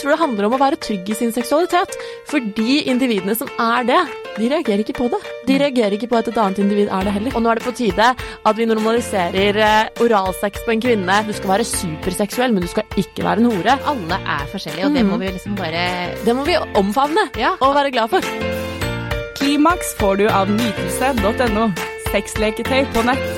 tror det handler om å være trygg i sin seksualitet. For de individene som er det, de reagerer ikke på det. De reagerer ikke på at et annet individ er det heller. Og nå er det på tide at vi normaliserer eh, oralsex på en kvinne. Du skal være superseksuell, men du skal ikke være en hore. Alle er forskjellige, og det må vi liksom bare Det må vi omfavne Ja. og være glad for. Klimaks får du av nytelse.no. Sexleketøy på nett.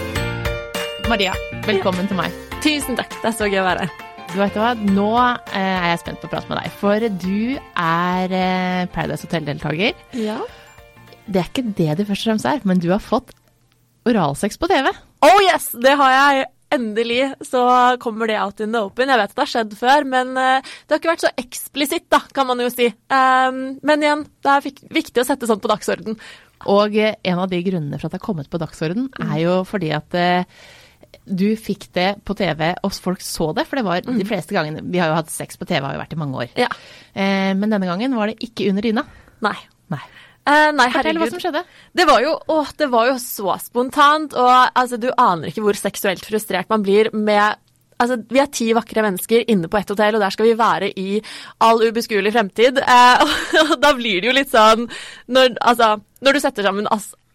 Maria, velkommen til meg. Tusen takk. Det er så gøy å være her. Du vet hva, Nå eh, er jeg spent på å prate med deg, for du er eh, Paradise Hotel-deltaker. Ja. Det er ikke det du først og fremst er, men du har fått oralsex på TV. Oh yes, det har jeg. Endelig så kommer det out in the open. Jeg vet at det har skjedd før, men eh, det har ikke vært så eksplisitt, da, kan man jo si. Um, men igjen, det er viktig å sette sånt på dagsorden. Og en av de grunnene for at det har kommet på dagsorden, er jo fordi at du fikk det på TV, og folk så det. For det var de fleste gangene Vi har jo hatt sex på TV, har jo vært i mange år. Ja. Eh, men denne gangen var det ikke under dyna. Nei. Nei. Eh, nei, Fortell hva som skjedde. Det var jo, å, det var jo så spontant, og altså, du aner ikke hvor seksuelt frustrert man blir med Altså, Vi er ti vakre mennesker inne på ett hotell, og der skal vi være i all ubeskuelig fremtid. Eh, og da blir det jo litt sånn når, altså, når du setter sammen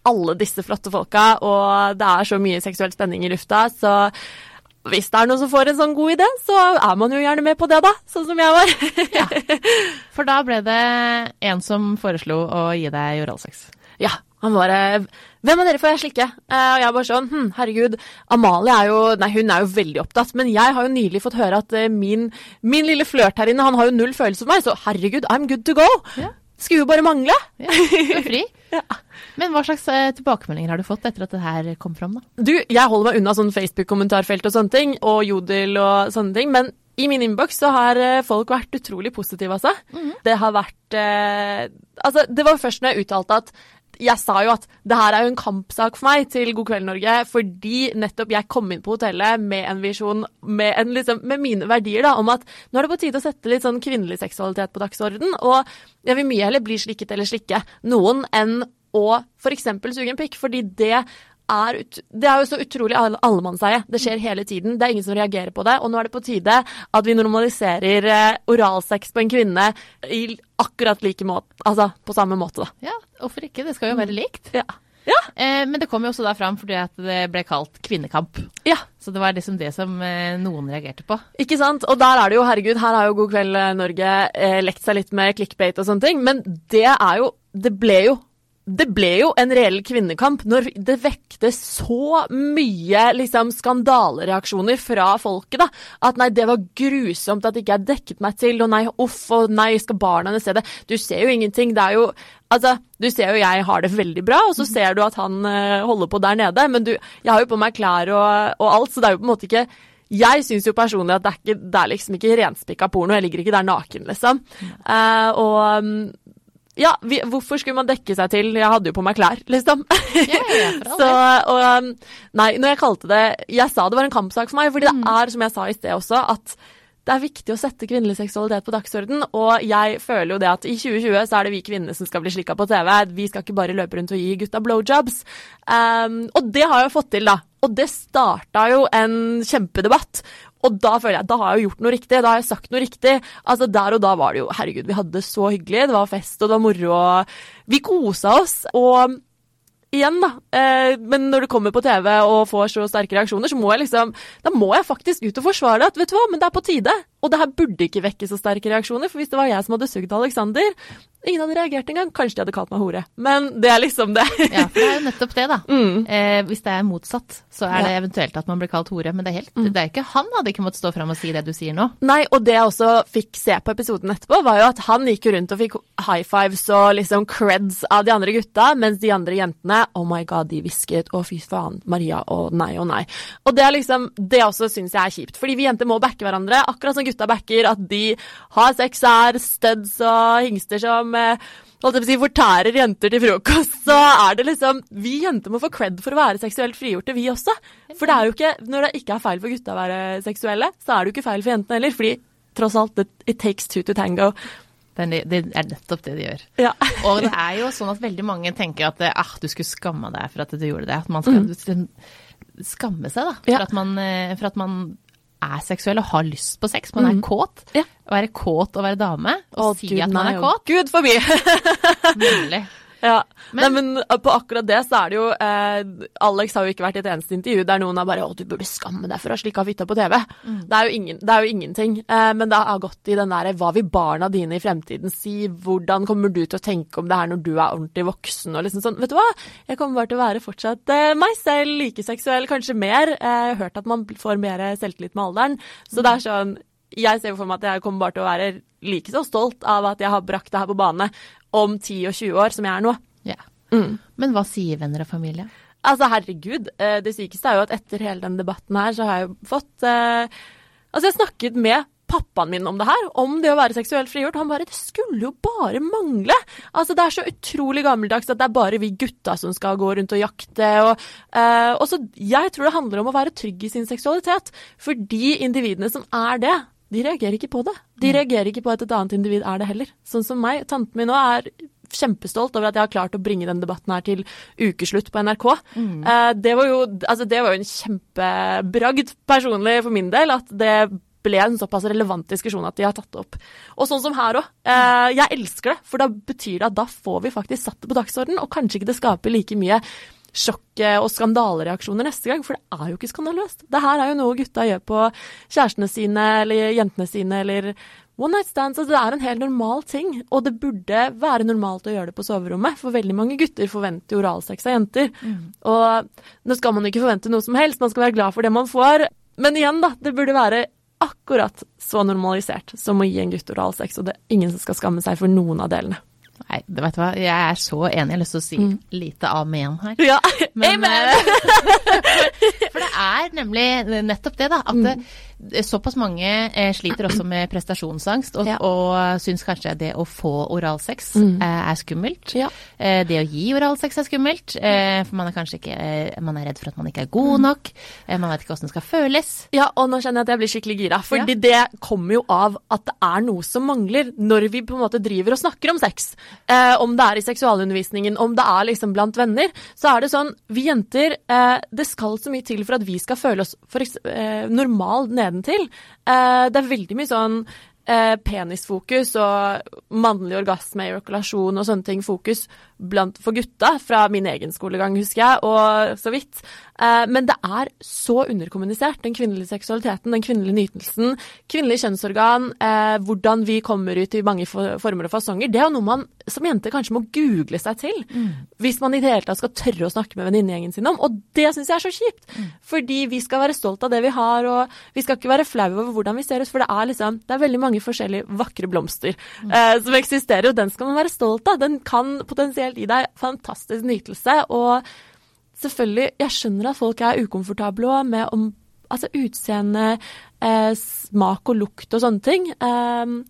alle disse flotte folka, og det er så mye seksuell spenning i lufta, så hvis det er noen som får en sånn god idé, så er man jo gjerne med på det, da. Sånn som jeg var. For da ble det en som foreslo å gi deg oralsex. Ja, han bare Hvem av dere får jeg slikke? Eh, og jeg bare sånn Hm, herregud. Amalie er jo Nei, hun er jo veldig opptatt, men jeg har jo nylig fått høre at eh, min, min lille flørt her inne, han har jo null følelse for meg, så herregud, I'm good to go. Ja. Skulle jo bare mangle. Ja, du er fri. Ja. Men hva slags eh, tilbakemeldinger har du fått etter at det her kom fram, da? Du, jeg holder meg unna sånn Facebook-kommentarfelt og sånne ting, og Jodel og sånne ting, men i min innboks så har eh, folk vært utrolig positive, altså. Det har vært eh, Altså, det var først når jeg uttalte at jeg sa jo at det her er jo en kampsak for meg til God kveld, Norge, fordi nettopp jeg kom inn på hotellet med en visjon, med, liksom, med mine verdier, da, om at nå er det på tide å sette litt sånn kvinnelig seksualitet på dagsorden, og jeg vil mye heller bli slikket eller slikke noen enn å f.eks. suge en pikk, fordi det er, det er jo så utrolig alle- allemannseie. Det skjer hele tiden. Det er ingen som reagerer på det. Og nå er det på tide at vi normaliserer eh, oralsex på en kvinne i akkurat like måte, altså på samme måte, da. Ja, hvorfor ikke? Det skal jo være likt. Ja. Ja. Eh, men det kom jo også da fram fordi at det ble kalt kvinnekamp. ja. Så det var liksom det som eh, noen reagerte på. Ikke sant? Og der er det jo, herregud, her har jo God kveld eh, Norge eh, lekt seg litt med clickbait og sånne ting, men det er jo Det ble jo det ble jo en reell kvinnekamp når det vekte så mye liksom, skandalereaksjoner fra folket. da, At nei, det var grusomt at ikke jeg dekket meg til, og nei, uff, og nei, skal barna hennes se det? Du ser jo ingenting. Det er jo Altså, du ser jo jeg har det veldig bra, og så ser du at han eh, holder på der nede, men du, jeg har jo på meg klær og, og alt, så det er jo på en måte ikke jeg syns jo personlig at det er, ikke, det er liksom ikke renspikka porno. Jeg ligger ikke der naken, liksom. Uh, og um, ja, vi, hvorfor skulle man dekke seg til? Jeg hadde jo på meg klær, liksom. Ja, ja, Så, og, um, nei, når jeg kalte det Jeg sa det var en kampsak for meg, fordi det er, som jeg sa i sted også, at det er viktig å sette kvinnelig seksualitet på dagsorden, og jeg føler jo det at i 2020 så er det vi kvinner som skal bli slikka på TV. Vi skal ikke bare løpe rundt og gi gutta blowjobs. Um, og det har jeg jo fått til, da. Og det starta jo en kjempedebatt. Og da føler jeg da har jeg jo gjort noe riktig. Da har jeg sagt noe riktig. Altså Der og da var det jo Herregud, vi hadde det så hyggelig. Det var fest, og det var moro, vi kosa oss. Og igjen, da. Eh, men når du kommer på TV og får så sterke reaksjoner, så må jeg liksom Da må jeg faktisk ut og forsvare det. At vet du hva, men det er på tide. Og det her burde ikke vekke så sterke reaksjoner, for hvis det var jeg som hadde sugd Alexander Ingen hadde reagert engang. Kanskje de hadde kalt meg hore. Men det er liksom det. Ja, for det er jo nettopp det, da. Mm. Eh, hvis det er motsatt, så er det Ja. eventuelt at man blir kalt hore. Men det er helt, Mm. det er ikke han hadde ikke måttet stå fram og si det du sier nå. Nei, og det jeg også fikk se på episoden etterpå, var jo at han gikk rundt og fikk high fives og liksom creds av de andre gutta, mens de andre jentene, oh my god, de hvisket, å fy faen, Maria, å nei, å nei. Og det er liksom, det også syns jeg er kjipt, fordi vi jenter må backe hverandre, akkurat som gutta backer at de har sex, er studs og hingster som eh, holdt jeg på å si, fortærer jenter til frokost, så er det liksom Vi jenter må få cred for å være seksuelt frigjorte, vi også. For det er jo ikke Når det ikke er feil for gutta å være seksuelle, så er det jo ikke feil for jentene heller. Fordi tross alt, it, it takes two to tango. Det det er nettopp det de gjør. Ja. Og det er jo sånn at veldig mange tenker at ah, du skulle skamme deg for at du gjorde det. At man skal mm. skamme seg da, for, Ja. at man, eh, for at man er seksuell og har lyst på sex, man er kåt. Ja. Å være kåt og være dame, og Å, si Gud, at man er kåt. Gud forbi! Nemlig. Ja, Men- Nei, men på akkurat det så er det jo eh, Alex har jo ikke vært i et eneste intervju der noen har bare 'Å, du burde skamme deg for å slikke av fitta på TV'. Det, er jo ingen, det er jo ingenting. Eh, men det har gått i den derre 'Hva vil barna dine i fremtiden si'? Hvordan kommer du til å tenke om det her når du er ordentlig voksen? Og liksom sånn. Vet du hva? Jeg kommer bare til å være fortsatt eh, meg selv, like seksuell, kanskje mer. Eh, jeg har hørt at man får mer selvtillit med alderen. Så det er sånn jeg ser jo for meg at jeg kommer bare til å være like så stolt av at jeg har brakt det her på bane om 10 og 20 år som jeg er nå. Ja. Mm. Men hva sier venner og familie? Altså, herregud. eh, Det sykeste er jo at etter hele den debatten her, så har jeg jo fått eh, Altså, jeg snakket med pappaen min om det her, om det å være seksuelt frigjort. Han bare Det skulle jo bare mangle! Altså, det er så utrolig gammeldags at det er bare vi gutta som skal gå rundt og jakte. Og, eh, og så Jeg tror det handler om å være trygg i sin seksualitet. For de individene som er det, de reagerer ikke på det. De reagerer ikke på at et annet individ er det heller. Sånn som meg. Tanten min nå er kjempestolt over at jeg har klart å bringe den debatten her til ukeslutt på NRK. Eh, det, var jo, altså, det var jo en kjempebragd personlig for min del, at det ble en såpass relevant diskusjon at de har tatt det opp. Og sånn som her òg. Eh, jeg elsker det, for da betyr det at da får vi faktisk satt det på dagsordenen, og kanskje ikke det skaper like mye sjokk og skandalereaksjoner neste gang, for det er jo ikke skandaløst. Det her er jo noe gutta gjør på kjærestene sine eller jentene sine eller one night stands. Altså det er en helt normal ting, og det burde være normalt å gjøre det på soverommet, for veldig mange gutter forventer oralsex av jenter. Og nå skal man ikke forvente noe som helst, man skal være glad for det man får. Men igjen, da, det burde være akkurat så normalisert som å gi en gutt oralsex, og det er ingen som skal skamme seg for noen av delene. Nei, du vet du hva, jeg er så enig. Jeg har lyst til å si lite amen her. Ja, Men, amen! eh, for det er nemlig nettopp det, da. At det, såpass mange eh, sliter også med prestasjonsangst, og, Ja. og syns kanskje det å få oralsex Mm. eh, er skummelt. Ja. Eh, det å gi oralsex er skummelt, eh, for man er kanskje ikke eh, Man er redd for at man ikke er Mm. god nok. Eh, man vet ikke åssen det skal føles. Ja, og nå kjenner jeg at jeg blir skikkelig gira. Fordi det kommer jo av at det er noe som mangler når vi på en måte driver og snakker om sex. Eh, om det er i seksualundervisningen, om det er liksom blant venner. Så er det sånn, vi jenter, eh, det skal så mye til for at vi skal føle oss for eks- eh, nedentil. Eh, det er veldig mye sånn uh, penisfokus og mannlig orgasme, ejakulasjon og sånne ting fokus blant, for gutta fra min egen skolegang, husker jeg, og så vidt. Eh, men det er så underkommunisert, den kvinnelige seksualiteten, den kvinnelige nytelsen, kvinnelig kjønnsorgan, eh, hvordan vi kommer ut i mange for, former og fasonger. Det er jo noe man som jente kanskje må google seg til, hvis man i det hele tatt skal tørre å snakke med venninnegjengen sin om. Og det syns jeg er så kjipt, fordi vi skal være stolt av det vi har, og vi skal ikke være flau over hvordan vi ser ut, for det er liksom, det er veldig mange forskjellige vakre blomster eh, som eksisterer, og den skal man være stolt av. Den kan potensielt gi deg fantastisk nytelse, og selvfølgelig, jeg skjønner at folk er ukomfortable òg med om altså utseende, eh, smak og lukt og sånne ting. Um,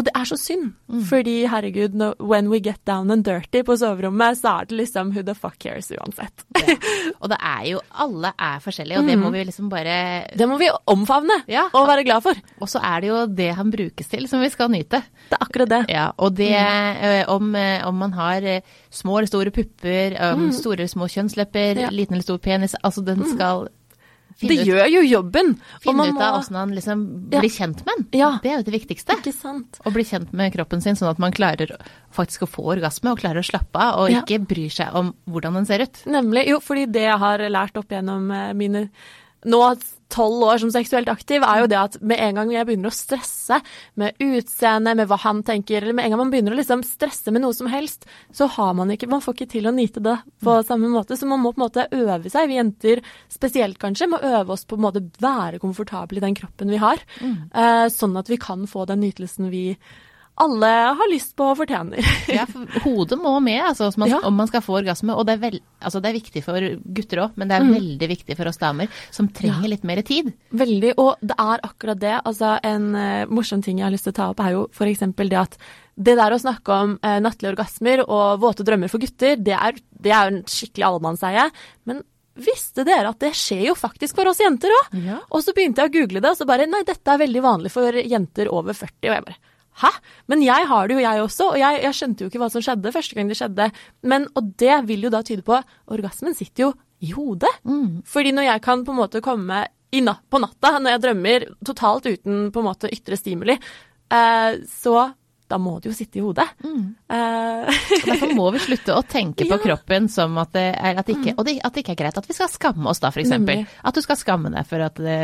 og det er så synd, fordi herregud, no, when we get down and dirty på soverommet, så er det liksom who the fuck cares uansett. Og det er jo Alle er forskjellige, og det må vi liksom bare Det må vi omfavne Ja. og være glad for. Og så er det jo det han brukes til, som vi skal nyte. Det er akkurat det. Ja, og det eh, om, eh, om man har eh, små eller store pupper, om store eller små kjønnslepper, Mm. Ja. Mm. liten eller stor penis, altså den skal Det ut, gjør jo jobben. finne ut av åssen han liksom Ja. blir kjent med den. Ja. Det er jo det viktigste. Å bli kjent med kroppen sin, sånn at man klarer faktisk å få orgasme, og klarer å slappe av, og Ja. ikke bryr seg om hvordan den ser ut. Nemlig. Jo, fordi det jeg har lært opp gjennom eh, mine nå tolv år som seksuelt aktiv, er jo det at med en gang jeg begynner å stresse med utseende, med hva han tenker, eller med en gang man begynner å liksom stresse med noe som helst, så har man ikke Man får ikke til å nyte det på samme måte. Så man må på en måte øve seg. Vi jenter spesielt kanskje må øve oss på en måte være komfortable i den kroppen vi har, mm. sånn at vi kan få den nytelsen vi alle har lyst på og fortjener. Ja, for hodet må med altså, om man, Ja. om man skal få orgasme. Og det er, vel, altså, det er viktig for gutter òg, men det er veldig viktig for oss damer, som trenger litt mer tid. Veldig, og det er akkurat det. Altså, en uh, morsom ting jeg har lyst til å ta opp, er jo f.eks. det at det der å snakke om uh, nattlige orgasmer og våte drømmer for gutter, det er, det er en skikkelig allemannseie. Men visste dere at det skjer jo faktisk for oss jenter òg? Ja. Og så begynte jeg å google det, og så bare Nei, dette er veldig vanlig for jenter over 40. Og jeg bare Hæ? Men jeg har det jo, jeg også. Og jeg, jeg skjønte jo ikke hva som skjedde første gang det skjedde. Men, og det vil jo da tyde på Orgasmen sitter jo i hodet. Fordi når jeg kan på en måte komme na på natta, når jeg drømmer totalt uten på en måte ytre stimuli, eh, så da må det jo sitte i hodet. Mm. Uh, Derfor må vi slutte å tenke på Ja. kroppen som at det, er, at, det ikke, og det, at det ikke er greit at vi skal skamme oss, da, eksempel. At du skal skamme deg for at det,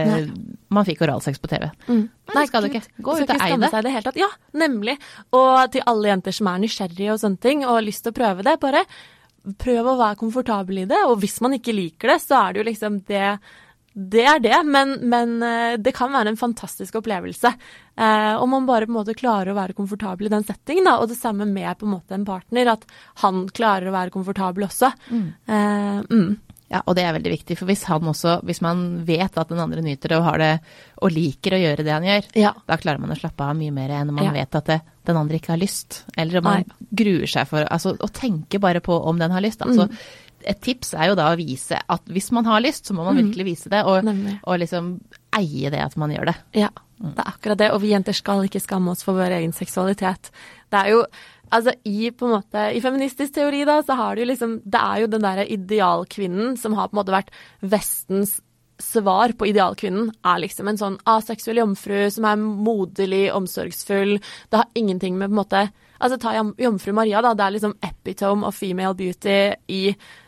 man fikk oralsex på TV. Nei, det skal du ikke. Gå ut og eie det. det hele tatt. Ja, nemlig. Og til alle jenter som er nysgjerrige og sånne ting, og har lyst til å prøve det, bare prøv å være komfortabel i det. Og hvis man ikke liker det, så er det jo liksom det det er det, men, men eh, det kan være en fantastisk opplevelse. Eh, om man bare på en måte klarer å være komfortabel i den settingen, da, og det samme med på en måte en partner, at han klarer å være komfortabel også. Eh, mm. Ja, og det er veldig viktig, for hvis han også, hvis man vet at den andre nyter det og har det, og liker å gjøre det han gjør, Ja. da klarer man å slappe av mye mer enn om man Ja. vet at det, den andre ikke har lyst. Eller om man gruer seg for, altså å tenke bare på om den har lyst. Altså, Mm. Et tips er jo da å vise at hvis man har lyst, så må man virkelig vise det, og, Mm. Og liksom eie det at man gjør det. Ja, det er akkurat det. Og vi jenter skal ikke skamme oss for vår egen seksualitet. Det er jo Altså, i, på en måte, I feministisk teori, da, så har du liksom Det er jo den derre idealkvinnen som har på en måte vært Vestens svar på idealkvinnen, er liksom en sånn aseksuell jomfru som er moderlig, omsorgsfull. Det har ingenting med på en måte Altså, ta jomfru Maria, da. Det er liksom epitome of female beauty i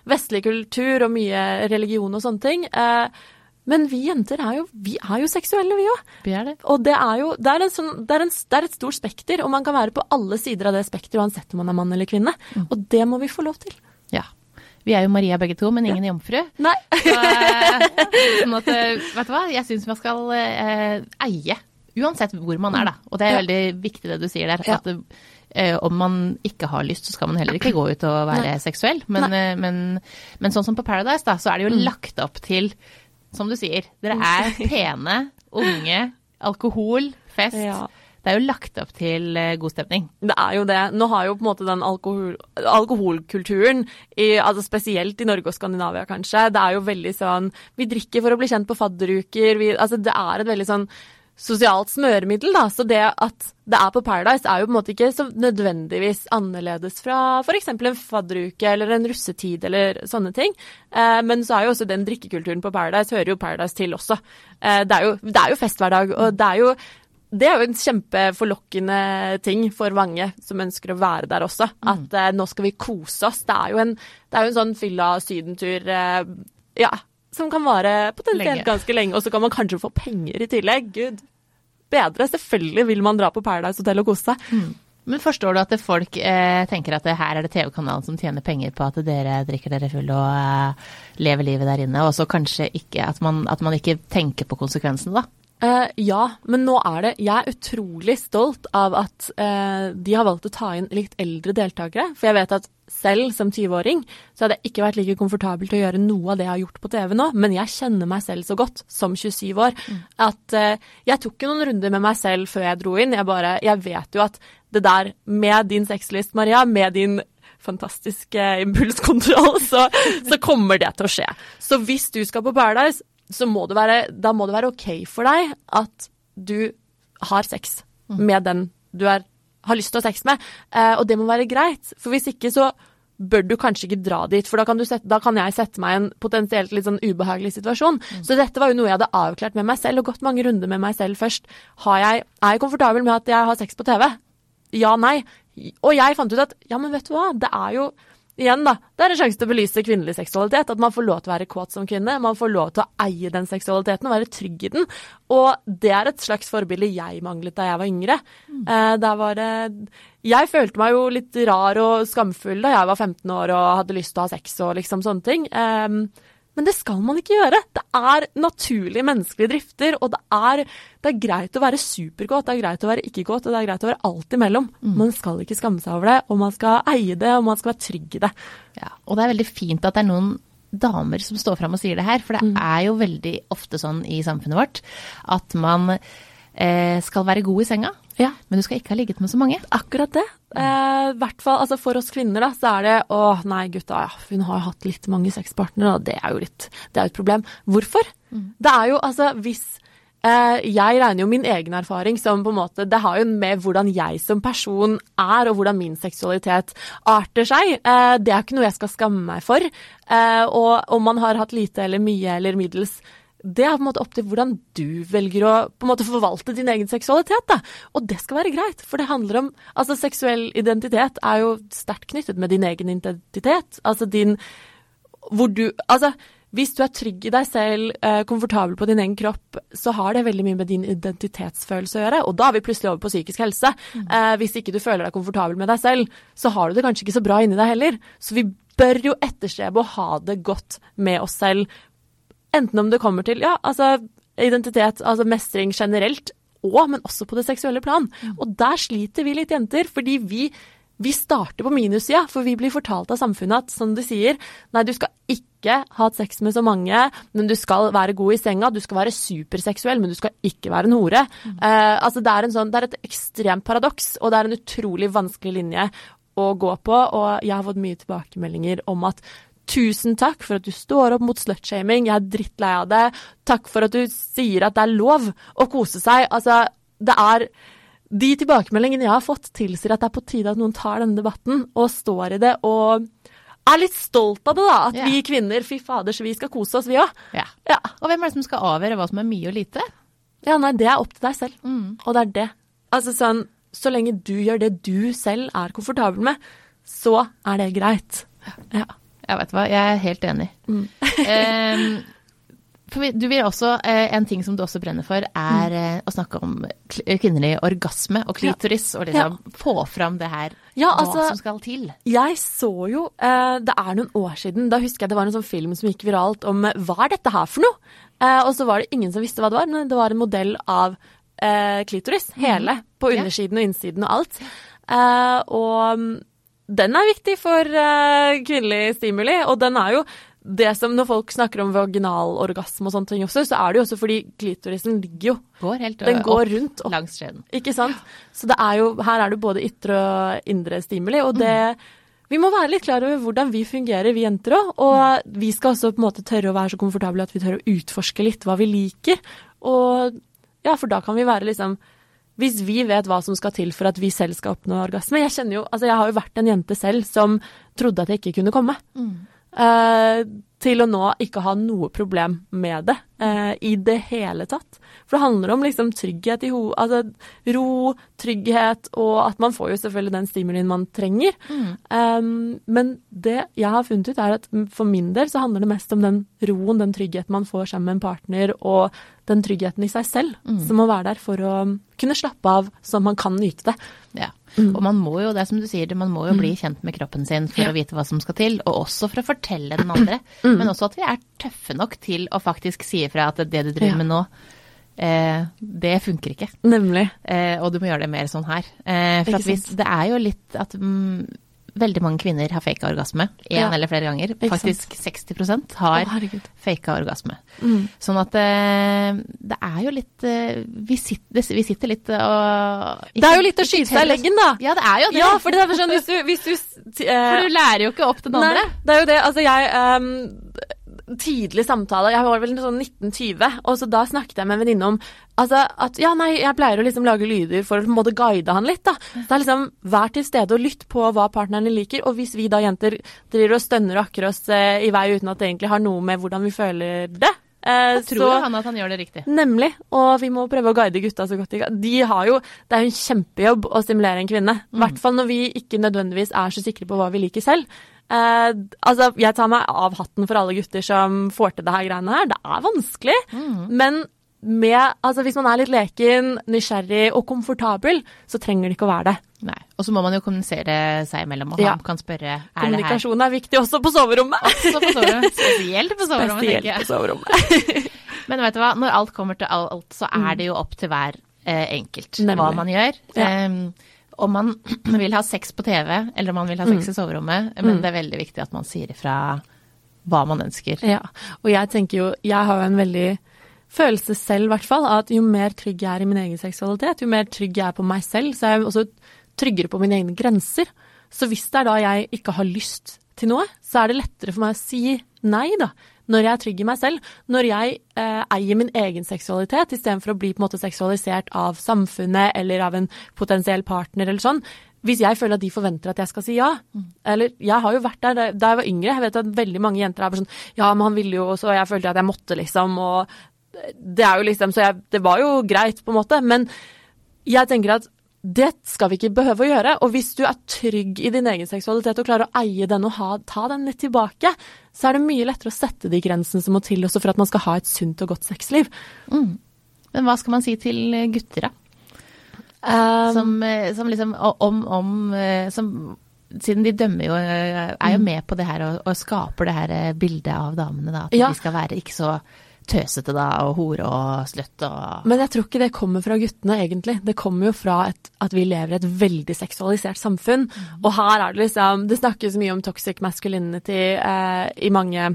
vestlig kultur og mye religion og sånne ting. Eh, men vi jenter er jo, vi er jo seksuelle, vi òg. Vi er det. Og det er jo det er, en sånn, det, er en, det er et stort spekter, og man kan være på alle sider av det spekteret uansett om man er mann eller kvinne. Og det må vi få lov til. Ja. Vi er jo Maria begge to, men ingen jomfru. Nei. Så, at, eh, vet du hva, jeg syns man skal eh, eie, uansett hvor man er, da. Og det er Ja. veldig viktig det du sier der. At eh, om man ikke har lyst, så skal man heller ikke gå ut og være seksuell. Men, eh, men, men sånn som på Paradise, da, så er det jo lagt opp til, som du sier, dere er pene, unge, alkohol, fest. Ja. Det er jo lagt opp til eh, god stemning. Det er jo det. Nå har jo på en måte den alkohol, alkoholkulturen, i, altså spesielt i Norge og Skandinavia kanskje, det er jo veldig sånn Vi drikker for å bli kjent på fadderuker. Vi, altså det er et veldig sånn sosialt smøremiddel, da. Så det at det er på Paradise er jo på en måte ikke så nødvendigvis annerledes fra f.eks. en fadderuke eller en russetid eller sånne ting. Eh, men så er jo også den drikkekulturen på Paradise hører jo Paradise til også. Eh, det, er jo, det er jo festhverdag, og det er jo det er jo en kjempeforlokkende ting for mange som ønsker å være der også. At eh, nå skal vi kose oss. Det er jo en, det er jo en sånn fylla sydentur eh, ja, som kan vare potensielt ganske lenge. Og så kan man kanskje få penger i tillegg. Gud bedre. Selvfølgelig vil man dra på Paradise Hotel og kose seg. Men forstår du at folk eh, tenker at det her er det TV-kanalen som tjener penger på at dere drikker dere full og eh, lever livet der inne, og så kanskje ikke at man, at man ikke tenker på konsekvensene, da? Eh, ja, men nå er det Jeg er utrolig stolt av at uh, de har valgt å ta inn litt eldre deltakere. For jeg vet at selv som 20-åring så hadde jeg ikke vært like komfortabel til å gjøre noe av det jeg har gjort på TV nå, men jeg kjenner meg selv så godt som 27 år at uh, jeg tok ikke noen runder med meg selv før jeg dro inn. Jeg bare Jeg vet jo at det der med din sexlyst, Maria, med din fantastiske impulskontroll, så, så kommer det til å skje. Så hvis du skal på Paradise, så må det være, da må det være OK for deg at du har sex med den du er, har lyst til å ha sex med. Eh, og det må være greit. For hvis ikke så bør du kanskje ikke dra dit, for da kan, du sette, da kan jeg sette meg i en potensielt litt sånn ubehagelig situasjon. Så dette var jo noe jeg hadde avklart med meg selv, og gått mange runder med meg selv først. Har jeg, er jeg komfortabel med at jeg har sex på TV? Ja, nei. Og jeg fant ut at ja, men vet du hva, det er jo Igjen, da. Det er en sjanse til å belyse kvinnelig seksualitet. At man får lov til å være kåt som kvinne. Man får lov til å eie den seksualiteten og være trygg i den. Og det er et slags forbilde jeg manglet da jeg var yngre. Eh, der var det Jeg følte meg jo litt rar og skamfull da jeg var 15 år og hadde lyst til å ha sex og liksom sånne ting. Eh, men det skal man ikke gjøre. Det er naturlige menneskelige drifter, og det er, det er greit å være supergodt, det er greit å være ikke godt, og det er greit å være alt imellom. Man skal ikke skamme seg over det, og man skal eie det, og man skal være trygg i det. Ja, og det er veldig fint at det er noen damer som står fram og sier det her, for det er jo veldig ofte sånn i samfunnet vårt at man eh, skal være god i senga, Ja. men du skal ikke ha ligget med så mange. Akkurat det. Eh, hvert fall, altså For oss kvinner da, så er det å nei, gutta, ja, hun har jo hatt litt mange sexpartnere, og det er jo litt, det er jo et problem. Hvorfor? Det er jo altså hvis eh, Jeg regner jo min egen erfaring som på en måte Det har jo med hvordan jeg som person er, og hvordan min seksualitet arter seg. Eh, det er ikke noe jeg skal skamme meg for. Eh, og om man har hatt lite eller mye eller middels det er på en måte opp til hvordan du velger å på en måte forvalte din egen seksualitet. Da. Og det skal være greit, for det handler om Altså, seksuell identitet er jo sterkt knyttet med din egen identitet. Altså din Hvor du Altså, hvis du er trygg i deg selv, eh, komfortabel på din egen kropp, så har det veldig mye med din identitetsfølelse å gjøre. Og da er vi plutselig over på psykisk helse. Mm. hvis ikke du føler deg komfortabel med deg selv, så har du det kanskje ikke så bra inni deg heller. Så vi bør jo etterstrebe å ha det godt med oss selv. Enten om det kommer til ja, altså identitet, altså mestring generelt, og, men også på det seksuelle plan. Og der sliter vi litt jenter, fordi vi vi starter på minussida, for vi blir fortalt av samfunnet at som de sier, nei, du skal ikke ha hatt sex med så mange, men du skal være god i senga. Du skal være superseksuell, men du skal ikke være en hore. Mm. Eh, altså det er, sånn, det er et ekstremt paradoks, og det er en utrolig vanskelig linje å gå på. Og jeg har fått mye tilbakemeldinger om at Tusen takk for at du står opp mot slutshaming. Jeg er drittlei av det. Takk for at du sier at det er lov å kose seg. Altså, det er de tilbakemeldingene jeg har fått, tilsier at det er på tide at noen tar denne debatten og står i det og er litt stolt av det, da. At yeah. vi kvinner, fy fader, så vi skal kose oss, vi òg. Yeah. ja. Og hvem er det som skal avgjøre hva som er mye og lite? Ja, nei, det er opp til deg selv. Mm. Og det er det. Altså sånn, så lenge du gjør det du selv er komfortabel med, så er det greit. Ja. Ja, vet hva, jeg er helt enig. Mm. um, du vil også, eh, En ting som du også brenner for, er mm. å snakke om kvinnelig orgasme og klitoris. Ja. Og liksom ja. få fram det her, ja, altså, hva som skal til. Jeg så jo eh, Det er noen år siden. Da husker jeg det var en sånn film som gikk viralt om hva er dette her for noe? Eh, og så var det ingen som visste hva det var, men det var en modell av eh, klitoris. Mm. Hele. På undersiden og innsiden og alt. Eh, og mm, den er viktig for uh, kvinnelig stimuli, og den er jo det som Når folk snakker om vaginalorgasme og sånne ting også, så er det jo også fordi klitorisen ligger jo går helt, Den går opp, rundt opp, langs skjeden. Ikke sant? Så det er jo, her er det både ytre og indre stimuli, og det mm. Vi må være litt klar over hvordan vi fungerer, vi jenter òg. Og vi skal også på en måte tørre å være så komfortable at vi tør å utforske litt hva vi liker. Og ja, for da kan vi være liksom hvis vi vet hva som skal til for at vi selv skal oppnå orgasme Jeg kjenner jo, altså jeg har jo vært en jente selv som trodde at jeg ikke kunne komme. Mm. Uh, til å nå ikke ha noe problem med det eh, i det hele tatt. For det handler om liksom trygghet i ho... Altså ro, trygghet, og at man får jo selvfølgelig den stimulien man trenger. Mm. Um, men det jeg har funnet ut, er at for min del så handler det mest om den roen, den tryggheten man får sammen med en partner, og den tryggheten i seg selv mm. som må være der for å kunne slappe av så man kan nyte det. Ja. Mm. Og man må jo, det er som du sier, man må jo bli mm. kjent med kroppen sin for ja. å vite hva som skal til, og også for å fortelle den andre. Mm. Men også at vi er tøffe nok til å faktisk si ifra at det du driver ja. med nå, eh, det funker ikke. Nemlig. Eh, og du må gjøre det mer sånn her. Eh, for hvis, det er jo litt at mm, veldig mange kvinner har faka orgasme én ja. eller flere ganger. Faktisk 60% har oh, faka orgasme. Mm. Sånn at eh, det er jo litt eh, vi sitter, vi sitter litt og ikke, Det er jo litt å skyte seg i leggen, da. Ja, det er jo det. Ja, for det er sånn, hvis du, hvis du uh, For du lærer jo ikke opp den andre. Nei, det er jo det. Altså, jeg um, tidlig samtale, jeg var vel sånn 1920, og så da snakket jeg med en venninne om altså, at ja, nei, jeg pleier å liksom lage lyder for å på en måte guide han litt, da. Så det er liksom vær til stede og lytt på hva partneren liker, og hvis vi da jenter driver og stønner og akker oss eh, i vei uten at det egentlig har noe med hvordan vi føler det, Eh, tror så, han at han gjør det riktig. Nemlig. Og vi må prøve å guide gutta så godt de kan. De har jo Det er jo en kjempejobb å stimulere en kvinne. I mm. hvert fall når vi ikke nødvendigvis er så sikre på hva vi liker selv. Uh, altså, jeg tar meg av hatten for alle gutter som får til det her greiene her. Det er vanskelig, mm. men med, altså, hvis man er litt leken, nysgjerrig og komfortabel, så trenger det ikke å være det. Nei. Og så må man jo kommunisere seg imellom, og ja. han kan spørre er Kommunikasjon er viktig også på soverommet. Også på soverommet. Spesielt på soverommet, Spesielt på soverommet. Men vet du hva, når alt kommer til alt, så er mm. det jo opp til hver eh, enkelt Nemlig. hva man gjør. Ja. Um, om man vil ha sex på TV, eller om man vil ha sex mm. i soverommet. Men mm. det er veldig viktig at man sier ifra hva man ønsker. Ja, og jeg tenker jo Jeg har jo en veldig følelse selv, i hvert fall, at jo mer trygg jeg er i min egen seksualitet, jo mer trygg jeg er på meg selv, så er jeg også tryggere på mine egne grenser. Så hvis det er da jeg ikke har lyst til noe, så er det lettere for meg å si nei, da når jeg er trygg i meg selv, når jeg eh, eier min egen seksualitet istedenfor å bli på en måte seksualisert av samfunnet eller av en potensiell partner eller sånn. hvis jeg føler at de forventer at jeg skal si ja Eller jeg har jo vært der da jeg var yngre. Jeg vet at veldig mange jenter er bare sånn Ja, men han ville jo, så jeg følte at jeg måtte, liksom. Og det er jo liksom Så jeg, det var jo greit, på en måte. Men jeg tenker at det skal vi ikke behøve å gjøre. Og hvis du er trygg i din egen seksualitet og klarer å eie den og ha, ta den litt tilbake, så er det mye lettere å sette de grensene som må til også for at man skal ha et sunt og godt sexliv. Men hva skal man si til gutter, da? Um, Som, eh, som liksom om, om eh, som, Siden de dømmer jo, eh, er jo med på det her og, og skaper det her bildet av damene, da. At Ja. de skal være ikke så tøsete da, og hore og sløtt og Men jeg tror ikke det kommer fra guttene, egentlig. Det kommer jo fra et, at vi lever i et veldig seksualisert samfunn. Og her er det liksom Det snakkes mye om toxic masculinity eh, i mange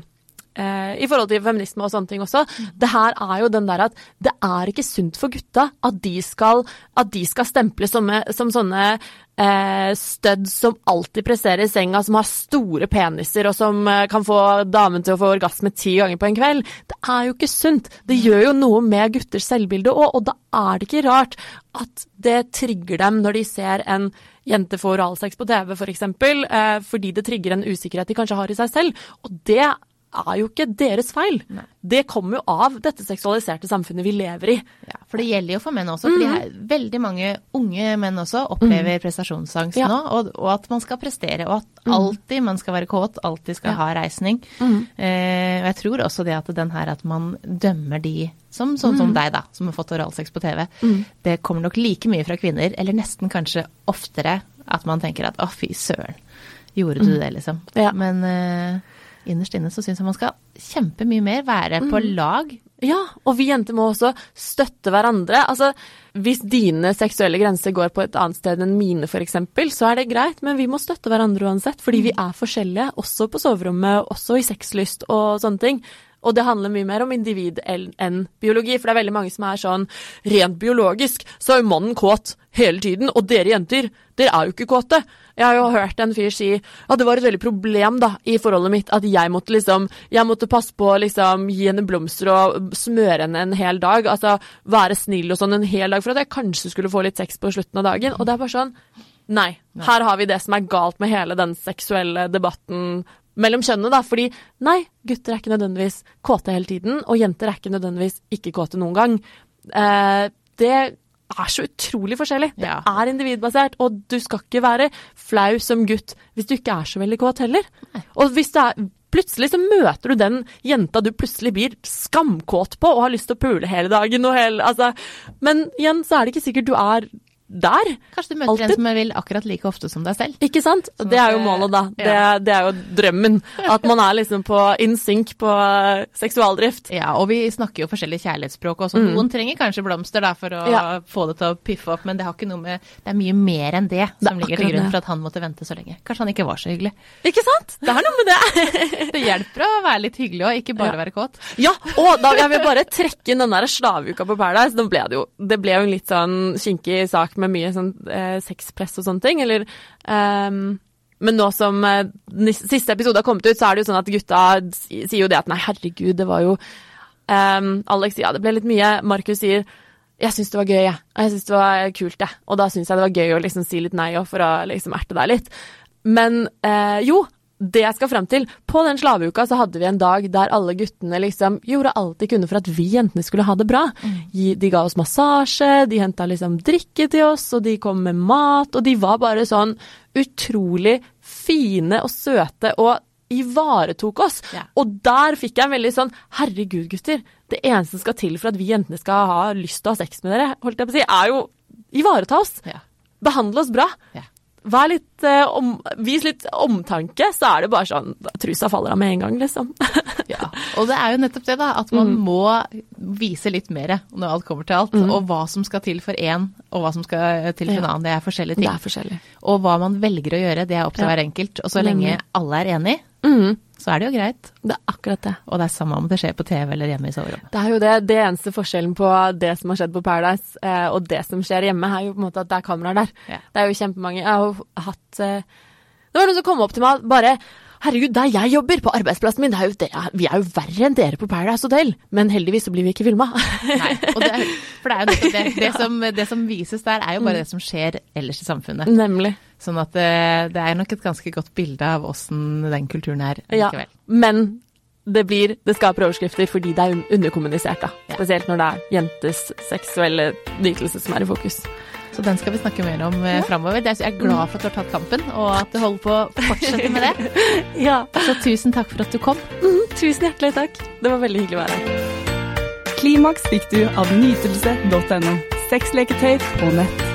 eh, I forhold til feminisme og sånne ting også. Det her er jo den der at det er ikke sunt for gutta at de skal, at de skal stemples som, som sånne eh, studs som alltid presserer i senga, som har store peniser og som eh, kan få damen til å få orgasme ti ganger på en kveld. Det er jo ikke sunt. Det gjør jo noe med gutters selvbilde òg, og da er det ikke rart at det trigger dem når de ser en jente få oralsex på TV, f.eks., for eh, fordi det trigger en usikkerhet de kanskje har i seg selv. Og det er jo ikke deres feil. Det kommer jo av dette seksualiserte samfunnet vi lever i. Ja, for det gjelder jo for menn også. For er, veldig mange unge menn også opplever prestasjonsangst Ja. nå, og, og at man skal prestere, og at alltid man skal være kåt, alltid skal Ja. ha reisning. Eh, og jeg tror også det at den her at man dømmer de som, sånn som deg, da, som har fått oralsex på TV, det kommer nok like mye fra kvinner, eller nesten kanskje oftere, at man tenker at å, fy søren, gjorde du det, liksom. Ja. Men eh, innerst inne så syns jeg man skal kjempe mye mer, være på lag. Ja, og vi jenter må også støtte hverandre. Altså, hvis dine seksuelle grenser går på et annet sted enn mine, f.eks., så er det greit, men vi må støtte hverandre uansett, fordi vi er forskjellige, også på soverommet, også i sexlyst og sånne ting. Og det handler mye mer om individ enn biologi, for det er veldig mange som er sånn Rent biologisk så er jo mannen kåt hele tiden, og dere jenter, dere er jo ikke kåte. Jeg har jo hørt en fyr si at det var et veldig problem da, i forholdet mitt at jeg måtte liksom Jeg måtte passe på å liksom gi henne blomster og smøre henne en hel dag. Altså være snill og sånn en hel dag for at jeg kanskje skulle få litt sex på slutten av dagen. Og det er bare sånn Nei. Her har vi det som er galt med hele den seksuelle debatten mellom kjønnene, da. Fordi nei, gutter er ikke nødvendigvis kåte hele tiden, og jenter er ikke nødvendigvis ikke kåte noen gang. Eh, det er så utrolig forskjellig. Det Ja. er individbasert, og du skal ikke være flau som gutt hvis du ikke er så veldig kåt heller. Og hvis det er Plutselig så møter du den jenta du plutselig blir skamkåt på og har lyst til å pule hele dagen og hele Altså Men igjen så er det ikke sikkert du er der. Kanskje du møter Alltid. en som vil akkurat like ofte som deg selv. Ikke sant? Sånn det er jo målet, da. Det, ja. det er jo drømmen. At man er liksom på in sync på eh, seksualdrift. Ja, og vi snakker jo forskjellige kjærlighetsspråk også. Noen trenger kanskje blomster da, for å Mm. Ja. få det til å piffe opp, men det har ikke noe med Det er mye mer enn det, Det som ligger til grunn for at han måtte vente så lenge. Kanskje han ikke var så hyggelig. Ikke sant? Det er noe med det. Det hjelper å være litt hyggelig òg, ikke bare Ja. være kåt. Ja, og da jeg vil bare trekke inn den der slaveuka på Paradise. Da ble det jo Det ble jo en litt sånn kinkig sak med mye sånn eh, sexpress og sånne ting, eller ehm, men nå som eh, siste episode har kommet ut, så er det jo sånn at gutta sier jo det at nei, herregud, det var jo ehm, Alex ja, det ble litt mye. Markus sier jeg syns det var gøy, jeg. Ja. jeg syns det var kult, jeg. Og da syns jeg det var gøy å liksom si litt nei òg, for å liksom erte deg litt. Men eh, jo, det jeg skal frem til På den slaveuka så hadde vi en dag der alle guttene liksom gjorde alt de kunne for at vi jentene skulle ha det bra. De ga oss massasje, de henta liksom drikke til oss, og de kom med mat, og de var bare sånn utrolig fine og søte og ivaretok oss. Ja. Og der fikk jeg en veldig sånn Herregud, gutter. Det eneste som skal til for at vi jentene skal ha lyst til å ha sex med dere, holdt jeg på å si, er jo ivareta oss. Ja. Behandle oss bra. Ja. Vær litt, eh, om, vis litt omtanke, så er det bare sånn Trusa faller av med en gang, liksom. Ja. Og det er jo nettopp det, da. At man Mm. må vise litt mer når alt kommer til alt. Og hva som skal til for én, og hva som skal til for en annen. Det er forskjellige ting. Det er forskjellig. Og hva man velger å gjøre, det er opp til Ja. hver enkelt. Og så lenge alle er enig, Mhm. Så er det jo greit. Det er akkurat det. Og det er samme om det skjer på TV eller hjemme i soverommet. Det er jo det, det eneste forskjellen på det som har skjedd på Paradise eh, og det som skjer hjemme, er jo på en måte at det er kameraer der. Yeah. Det er jo kjempemange Jeg har jo hatt eh, Det var noen som kom opp til meg bare Herregud, der jeg jobber, på arbeidsplassen min, er jo det, vi er jo verre enn dere på Paradise Hotel. Men heldigvis så blir vi ikke filma. Nei, det er, for det er jo det. Det som, det som vises der, er jo Mm. bare det som skjer ellers i samfunnet. Nemlig. Sånn at det, det er nok et ganske godt bilde av åssen den kulturen er Ja, men det blir Det skaper overskrifter fordi det er underkommunisert, da. Ja. Spesielt når det er jentes seksuelle nytelse som er i fokus. Så den skal vi snakke mer om ja. framover. Er- Jeg er glad for at du har tatt kampen, og at du holder på å fortsette med det. Ja. Så tusen takk for at du kom. Tusen hjertelig takk. Det var veldig hyggelig å være her. Klimaks fikk du av nytelse.no. Sexleketøy på nett.